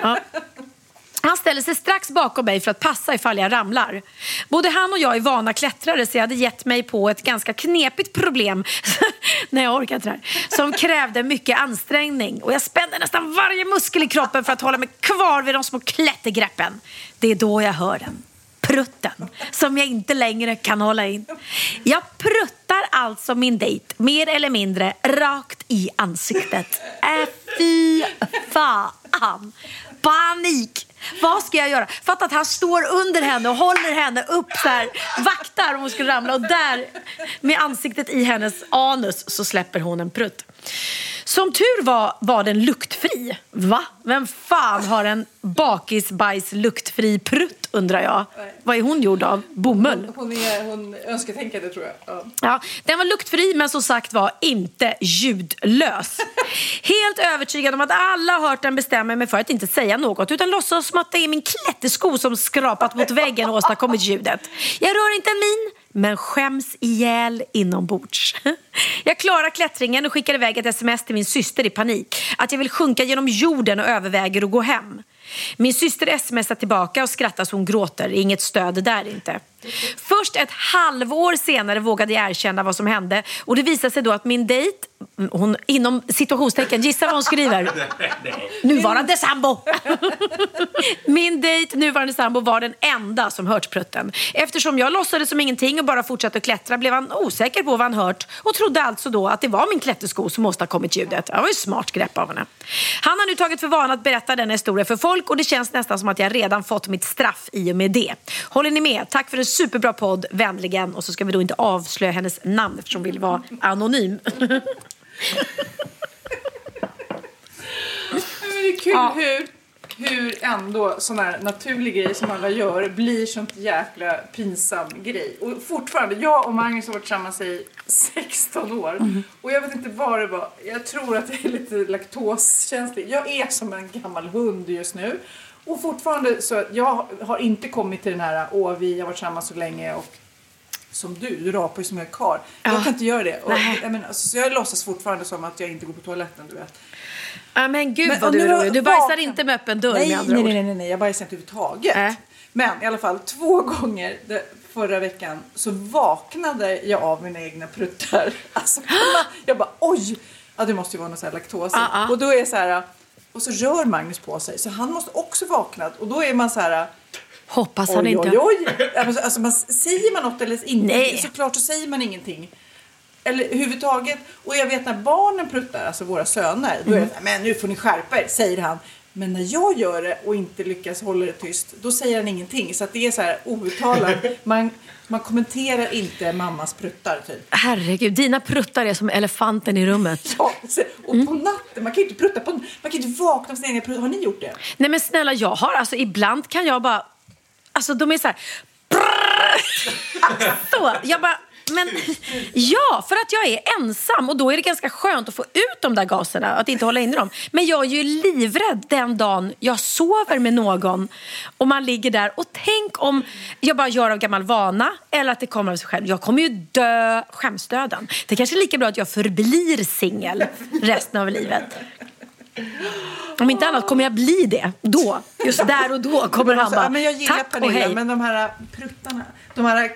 Ja. Han ställer sig strax bakom mig för att passa ifall jag ramlar. Både han och jag är vana klättrare så jag hade gett mig på ett ganska knepigt problem när jag orkat det här, som krävde mycket ansträngning. Och jag spände nästan varje muskel i kroppen för att hålla mig kvar vid de små klättergreppen. Det är då jag hör den. Prutten, som jag inte längre kan hålla in. Jag pruttar alltså min dejt mer eller mindre rakt i ansiktet. Äh, fy fan! Panik! Vad ska jag göra? Fatta att han står under henne och håller henne upp så här, vaktar om hon skulle ramla och där med ansiktet i hennes anus så släpper hon en prutt. Som tur var var den luktfri. Va? Vem fan har en bakisbajs luktfri prutt undrar jag. Vad är hon gjord av? Bomull? Hon är hon önsketänkande tror jag. Ja. Ja, den var luktfri men som sagt var inte ljudlös. Helt övertygad om att alla har hört den bestämmer mig för att inte säga något utan låtsas som att det är min klättersko som skrapat mot väggen och åstadkommit ljudet. Jag rör inte en min men skäms ihjäl inombords. Jag klarar klättringen och skickar iväg ett sms till min syster i panik att jag vill sjunka genom jorden och överväger att gå hem. Min syster smsar tillbaka och skrattar så hon gråter. Inget stöd där inte. Först ett halvår senare vågade jag erkänna vad som hände och det visade sig då att min dejt, hon, inom situationstecken, gissa vad hon skriver? Nuvarande sambo! Min dejt, nuvarande sambo, var den enda som hört prutten. Eftersom jag låtsades som ingenting och bara fortsatte att klättra blev han osäker på vad han hört och trodde alltså då att det var min klättersko som åstadkommit ljudet. Det var ju smart grepp av henne. Han har nu tagit för vana att berätta denna historia för folk och det känns nästan som att jag redan fått mitt straff i och med det. Håller ni med? Tack för en superbra podd, vänligen. Och så ska vi då inte avslöja hennes namn eftersom hon vill vara anonym. Men det är kul hur, hur ändå sån här naturlig grej som alla gör blir sånt jäkla pinsam grej. Och fortfarande, jag och Magnus har varit tillsammans i 16 år. Och jag vet inte vad det var. Jag tror att jag är lite laktoskänslig. Jag är som en gammal hund just nu. Och fortfarande så, jag har inte kommit till den här, åh vi har varit tillsammans så länge och som du, du rapar ju som en karl. Jag kan inte göra det. Och, jag, menar, alltså, så jag låtsas fortfarande som att jag inte går på toaletten, du vet. Ja, men gud Men vad du är rolig. Du bajsar vaken- inte med öppen dörr nej, med andra nej, nej, nej, nej, jag bajsar inte överhuvudtaget. Nej. Men i alla fall två gånger det, förra veckan så vaknade jag av mina egna pruttar. Alltså, jag bara oj! Ja, det måste ju vara någon sån här laktos. Ah, ah. Och då är så här, och så rör Magnus på sig. Så han måste också vakna. Och då är man så här, Hoppas han oj, inte... oj, oj. Alltså, alltså, man, säger man något eller inte, Nej. såklart så säger man ingenting. Eller överhuvudtaget. Och jag vet när barnen pruttar, alltså våra söner, då är Mm. det så här, men nu får ni skärpa er, säger han. Men när jag gör det och inte lyckas hålla det tyst, då säger han ingenting. Så det är så här outtalat. Man, man kommenterar inte mammas pruttar typ. Herregud, dina pruttar är som elefanten i rummet. Ja, och Mm. på natten, man kan ju inte prutta på, man kan inte vakna av sina egna pruttar. Har ni gjort det? Nej men snälla, jag har alltså ibland kan jag bara... Alltså de är så här... Så, jag bara... Men ja, för att jag är ensam och då är det ganska skönt att få ut de där gaserna, att inte hålla inne dem. Men jag är ju livrädd den dagen jag sover med någon och man ligger där och tänk om jag bara gör av gammal vana eller att det kommer av sig själv. Jag kommer ju dö skämsdöden. Det kanske är lika bra att jag förblir singel resten av livet. Om inte annat kommer jag bli det då. Just där och då kommer han Så, bara, men jag gillar tack och hej. men de här pruttarna, de här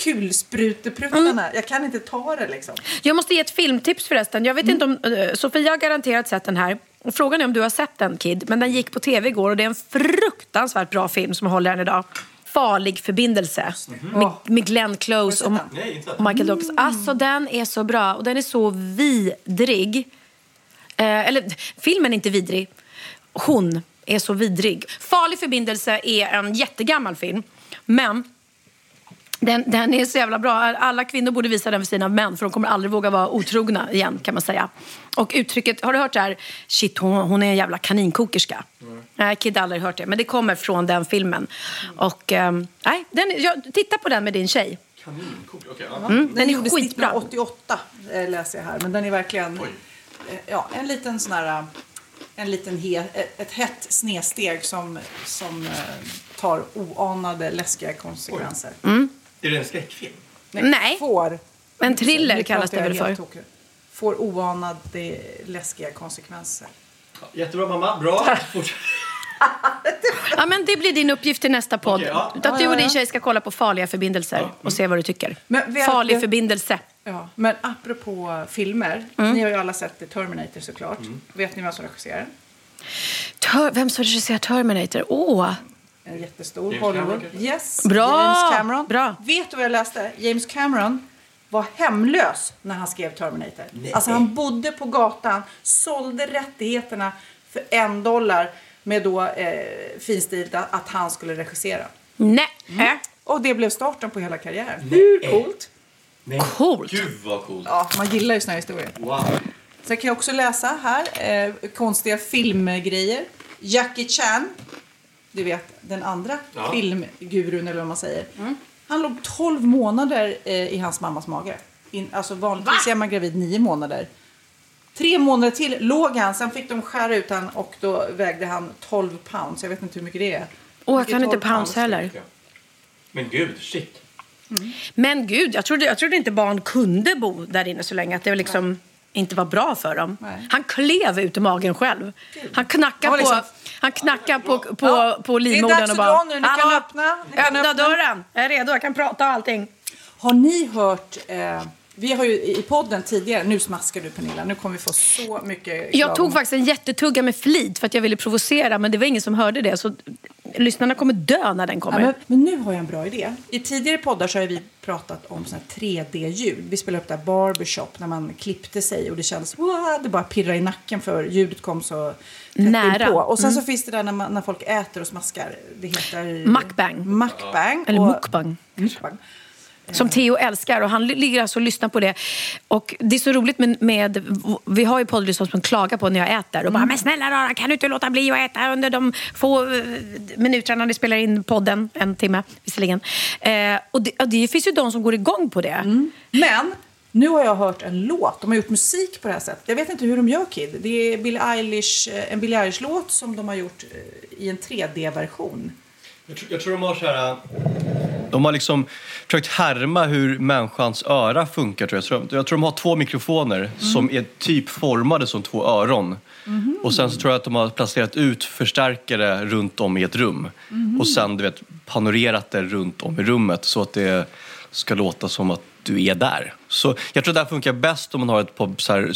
kulsprutepruttarna, Mm. jag kan inte ta det liksom. Jag måste ge ett filmtips förresten. Jag vet inte om, eh, Sofia har garanterat sett den här. Och frågan är om du har sett den Kid. Men den gick på tv igår och det är en fruktansvärt bra film som håller än idag. Farlig förbindelse. Med, med Glenn Close och, Nej, och Michael Douglas. Alltså den är så bra och den är så vidrig. Eh, eller filmen är inte vidrig. Hon är så vidrig. Farlig förbindelse är en jättegammal film. Men den, den är så jävla bra. Alla kvinnor borde visa den för sina män för de kommer aldrig våga vara otrogna igen kan man säga. Och uttrycket, har du hört det här? Shit, hon, hon är en jävla kaninkokerska. Nej, Kid har aldrig hört det. Men det kommer från den filmen. Och ehm, nej, den, jag, titta på den med din tjej. Kaninkok, okej. ja. Mm, den, Den är gjordes skitbra. 1988 eh, läser jag här, men den är verkligen eh, ja, en liten sån här, eh, en liten he, ett, ett hett snedsteg som, som tar oanade läskiga konsekvenser. Är det en skräckfilm? Nej. Får. En thriller kallas det jag väl för. Får oanade läskiga konsekvenser. Jättebra mamma, bra. Ja, men det blir din uppgift till nästa podd. Okej, ja. Att du och din tjej ska kolla på farliga förbindelser och se vad du tycker. Men vi- Farlig vi- förbindelse. Ja, men apropå filmer. Mm. Ni har ju alla sett The Terminator såklart. Vet ni vem som regisserar? Ter- vem som regisserar Terminator? Åh! En jättestor James Hollywood. Cameron? Yes, Bra, James Cameron. bra. Vet du vad jag läste? James Cameron var hemlös när han skrev Terminator. Alltså han bodde på gatan, sålde rättigheterna för en dollar med då eh, finstilt att, han skulle regissera. Nej. Mm. Och det blev starten på hela karriären. Hur coolt? Nej. Coolt. Gud vad coolt. Ja, man gillar ju såna här historier. Wow. Sen kan jag också läsa här eh, konstiga filmgrejer. Jackie Chan, du vet den andra Ja. filmgurun eller vad man säger. Han låg 12 månader eh, i hans mammas mage. In, alltså vanligtvis är man gravid 9 månader. Tre månader till låg han, sen fick de skära ut han och då vägde han 12 pounds. Jag vet inte hur mycket det är. Jag Mycket kan inte 12 pounds heller. Men gud, shit. Men gud, jag trodde, jag trodde inte barn kunde bo där inne så länge. Att det liksom inte var bra för dem. Nej. Han klev ut ur magen själv. Han knackade liksom- på, han knackade på, på, Ja, på det är livmodern dags och att bara... dra nu, ni kan "Hallå, öppna, ni kan öppna öppna." dörren! Jag är redo, jag kan prata och allting. Har ni hört... Eh, vi har ju i podden tidigare... Nu smaskar du Pernilla. Nu kommer vi få så mycket Jag tog faktiskt en jättetugga med flit för att jag ville provocera men det var ingen som hörde det. Så lyssnarna kommer dö när den Ja, kommer. men, men nu har jag en bra idé. I tidigare poddar så har vi pratat om såna här 3D-ljud. Vi spelade upp där barbershop när man klippte sig och det kändes wow, det bara pirrade i nacken för ljudet kom så Nära. inpå. Och sen så finns det där när, man, när folk äter och smaskar. Det heter... Mukbang. Mukbang. Eller och- mukbang. Mukbang. Som Theo älskar och han li- ligger alltså och lyssnar på det. Och det är så roligt med, med vi har ju poddlyssnare som klagar på när jag äter och bara men snälla rara kan du inte låta bli att äta under de få eh, minuterna ni spelar in podden, en timme visserligen. Eh, och det, och det finns ju de som går igång på det. Men nu har jag hört en låt. De har gjort musik på det här sättet. Jag vet inte hur de gör Kid. Det är Billie Eilish, eh, en Billie Eilish-låt som de har gjort eh, i en 3D-version. Jag tror, jag tror de har så här... De har liksom försökt härma hur människans öra funkar. Tror jag. Jag tror de har två mikrofoner som är typ formade som två öron. Och sen så tror jag att de har placerat ut förstärkare runt om i ett rum. Och sen du vet, panorerat det runt om i rummet så att det ska låta som att du är där. Så jag tror det här funkar bäst om man har ett par så här,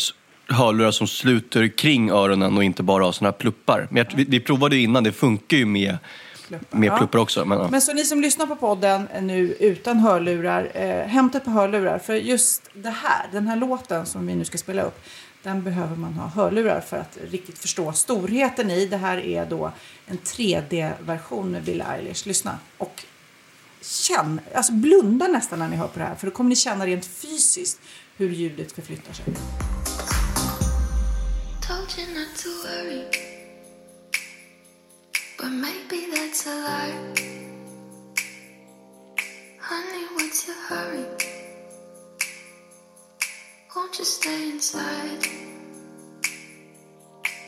hörlurar som sluter kring öronen och inte bara har såna här pluppar. Men jag, vi, vi provade ju innan, det funkar ju med, med ja. pluppar också. Men, ja. Men så ni som lyssnar på podden nu utan hörlurar, eh, hämta ett par hörlurar. För just det här, den här låten som vi nu ska spela upp, den behöver man ha hörlurar för att riktigt förstå storheten i. Det här är då en 3D-version med Billie Eilish. Lyssna och känn, alltså blunda nästan när ni hör på det här. För då kommer ni känna rent fysiskt hur ljudet förflyttar sig. But maybe that's a lie. Honey, what's your hurry? Won't you stay inside?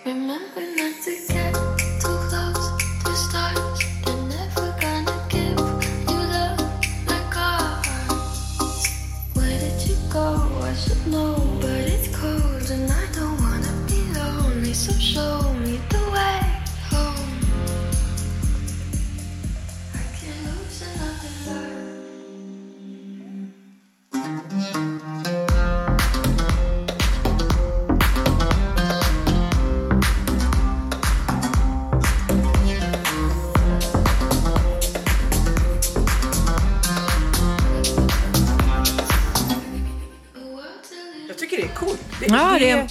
Remember not to get too Jag tycker det är coolt. Det, Ja, det, det- är,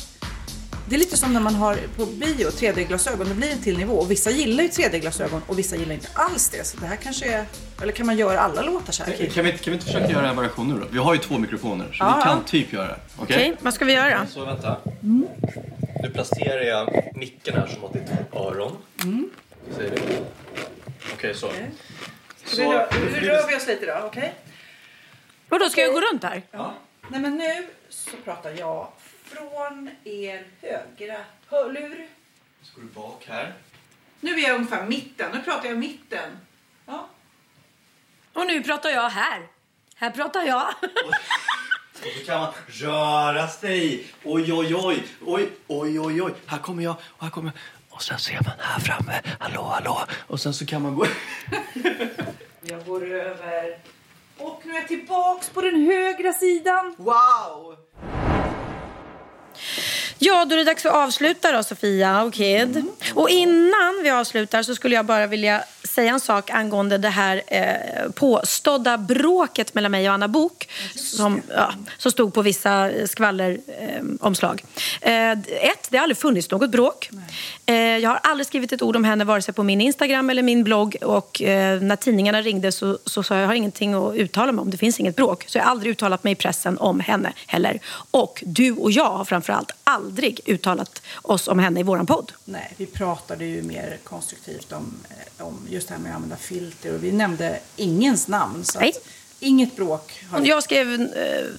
det är lite som när man har på bio 3D-glasögon. Det blir en till nivå. Och vissa gillar ju 3D-glasögon och vissa gillar inte alls det. Så det här kanske är... Eller kan man göra alla låtar så här? Kan, vi, kan vi inte försöka göra en variation nu då? Vi har ju två mikrofoner, så Ja, vi kan ja. typ göra det. Okej? Okej, vad ska vi göra? Så vänta. Nu placerar jag micken här som att det är två öron. Säger du? Okej, så. Så, hur rör vi oss lite då? Okej? Och då ska jag gå runt här? Nej men nu så pratar jag från er högra hörlur. Så går du bak här. Nu är jag ungefär mitten. Nu pratar jag mitten. Ja. Och nu pratar jag här. Här pratar jag. Och så kan man röra sig. Oj, oj, oj. Oj, oj, oj, oj. Här kommer jag och här kommer jag. Och sen ser man här framme. Hallå, hallå. Och sen så kan man gå... Jag går över. Och nu är jag tillbaks på den högra sidan. Wow! Ja, då är det dags att avsluta då, Sofia och Kid. Och innan vi avslutar så skulle jag bara vilja säga en sak angående det här eh, påstådda bråket mellan mig och Anna Bok som, ja, som stod på vissa skvalleromslag. Eh, omslag. eh, ett, det har aldrig funnits något bråk. Eh, jag har aldrig skrivit ett ord om henne vare sig på min Instagram eller min blogg och eh, när tidningarna ringde så, så sa jag jag har ingenting att uttala mig om. Det finns inget bråk. Så jag har aldrig uttalat mig i pressen om henne heller. Och du och jag har framförallt aldrig uttalat oss om henne i våran podd. Nej, vi pratade ju mer konstruktivt om, eh, om just det här med att använda filter och vi nämnde ingens namn. Så Nej. att inget bråk. Har. Jag skrev eh,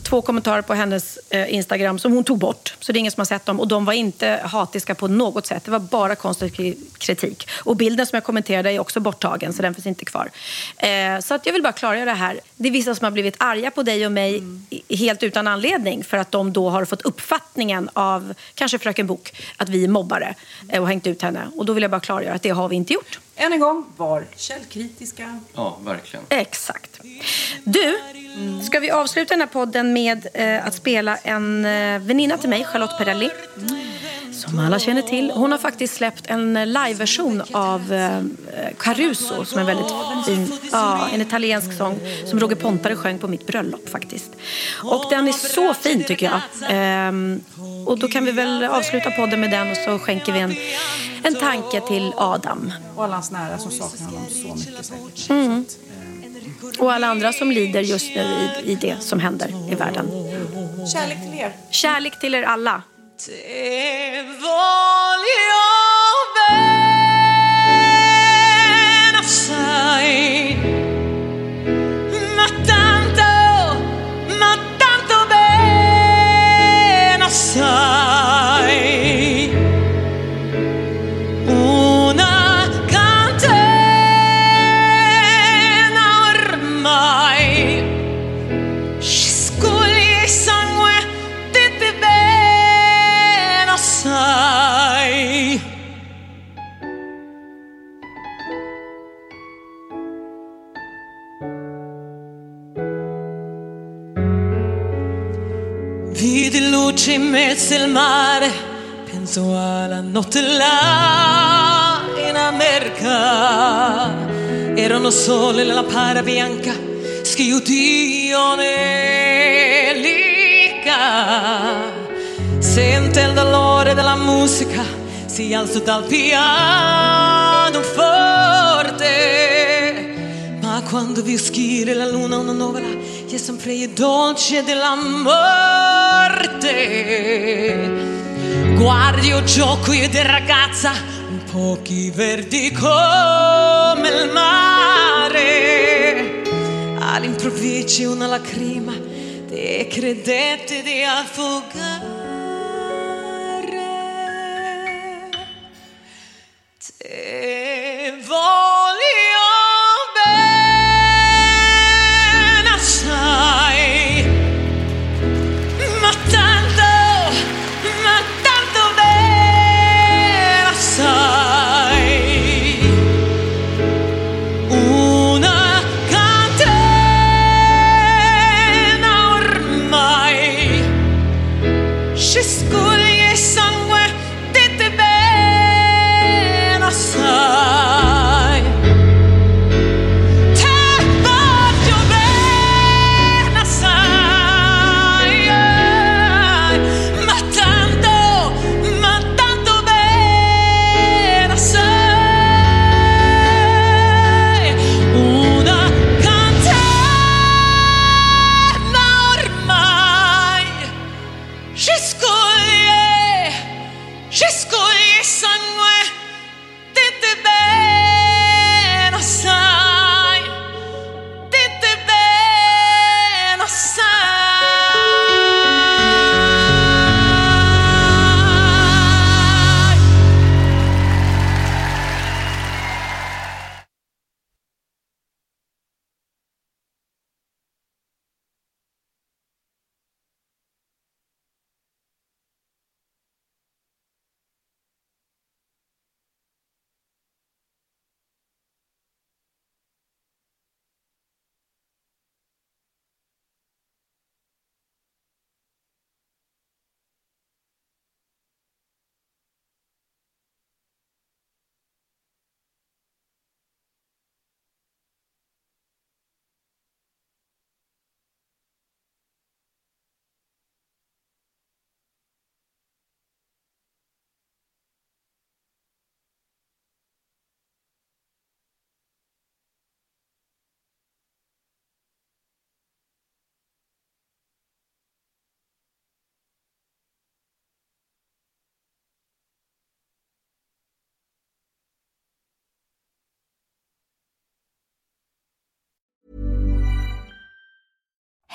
två kommentarer på hennes eh, Instagram som hon tog bort. Så det är ingen som har sett dem. Och de var inte hatiska på något sätt. Det var bara konstruktiv kritik. Och bilden som jag kommenterade är också borttagen, så den finns inte kvar. Eh, så att jag vill bara klargöra det här. Det är vissa som har blivit arga på dig och mig i- helt utan anledning. För att de då har fått uppfattningen av, kanske Fröken Bok, att vi är mobbare eh, och hängt ut henne. Och då vill jag bara klargöra att det har vi inte gjort. Än en gång, var källkritiska. Ja, verkligen. Exakt. Du, ska vi avsluta den här podden med eh, att spela en eh, väninna till mig, Charlotte Perrelli. Som alla känner till. Hon har faktiskt släppt en liveversion av eh, Caruso som är en väldigt fin, ja, en italiensk sång som Roger Pontare sjöng på mitt bröllop faktiskt. Och den är så fin tycker jag. Ehm, och då kan vi väl avsluta podden med den och så skänker vi en, en tanke till Adam. Och alla hans nära som saknar honom så mycket säkert. Mm. Och alla andra som lider just nu i, i det som händer i världen. Kärlek till er. Kärlek till er alla. voglio bene assai in mezzo al mare, penso alla notte là in America. Erano sole la para bianca, schiudione lica. Sente il dolore della musica, si alza dal piano forte. Ma quando vi schiera la luna una nuvola, è sempre il dolce della morte. Guardi o gioco io di ragazza, pochi verdi come il mare. All'improvviso una lacrima, te credette di affogare. Te voglio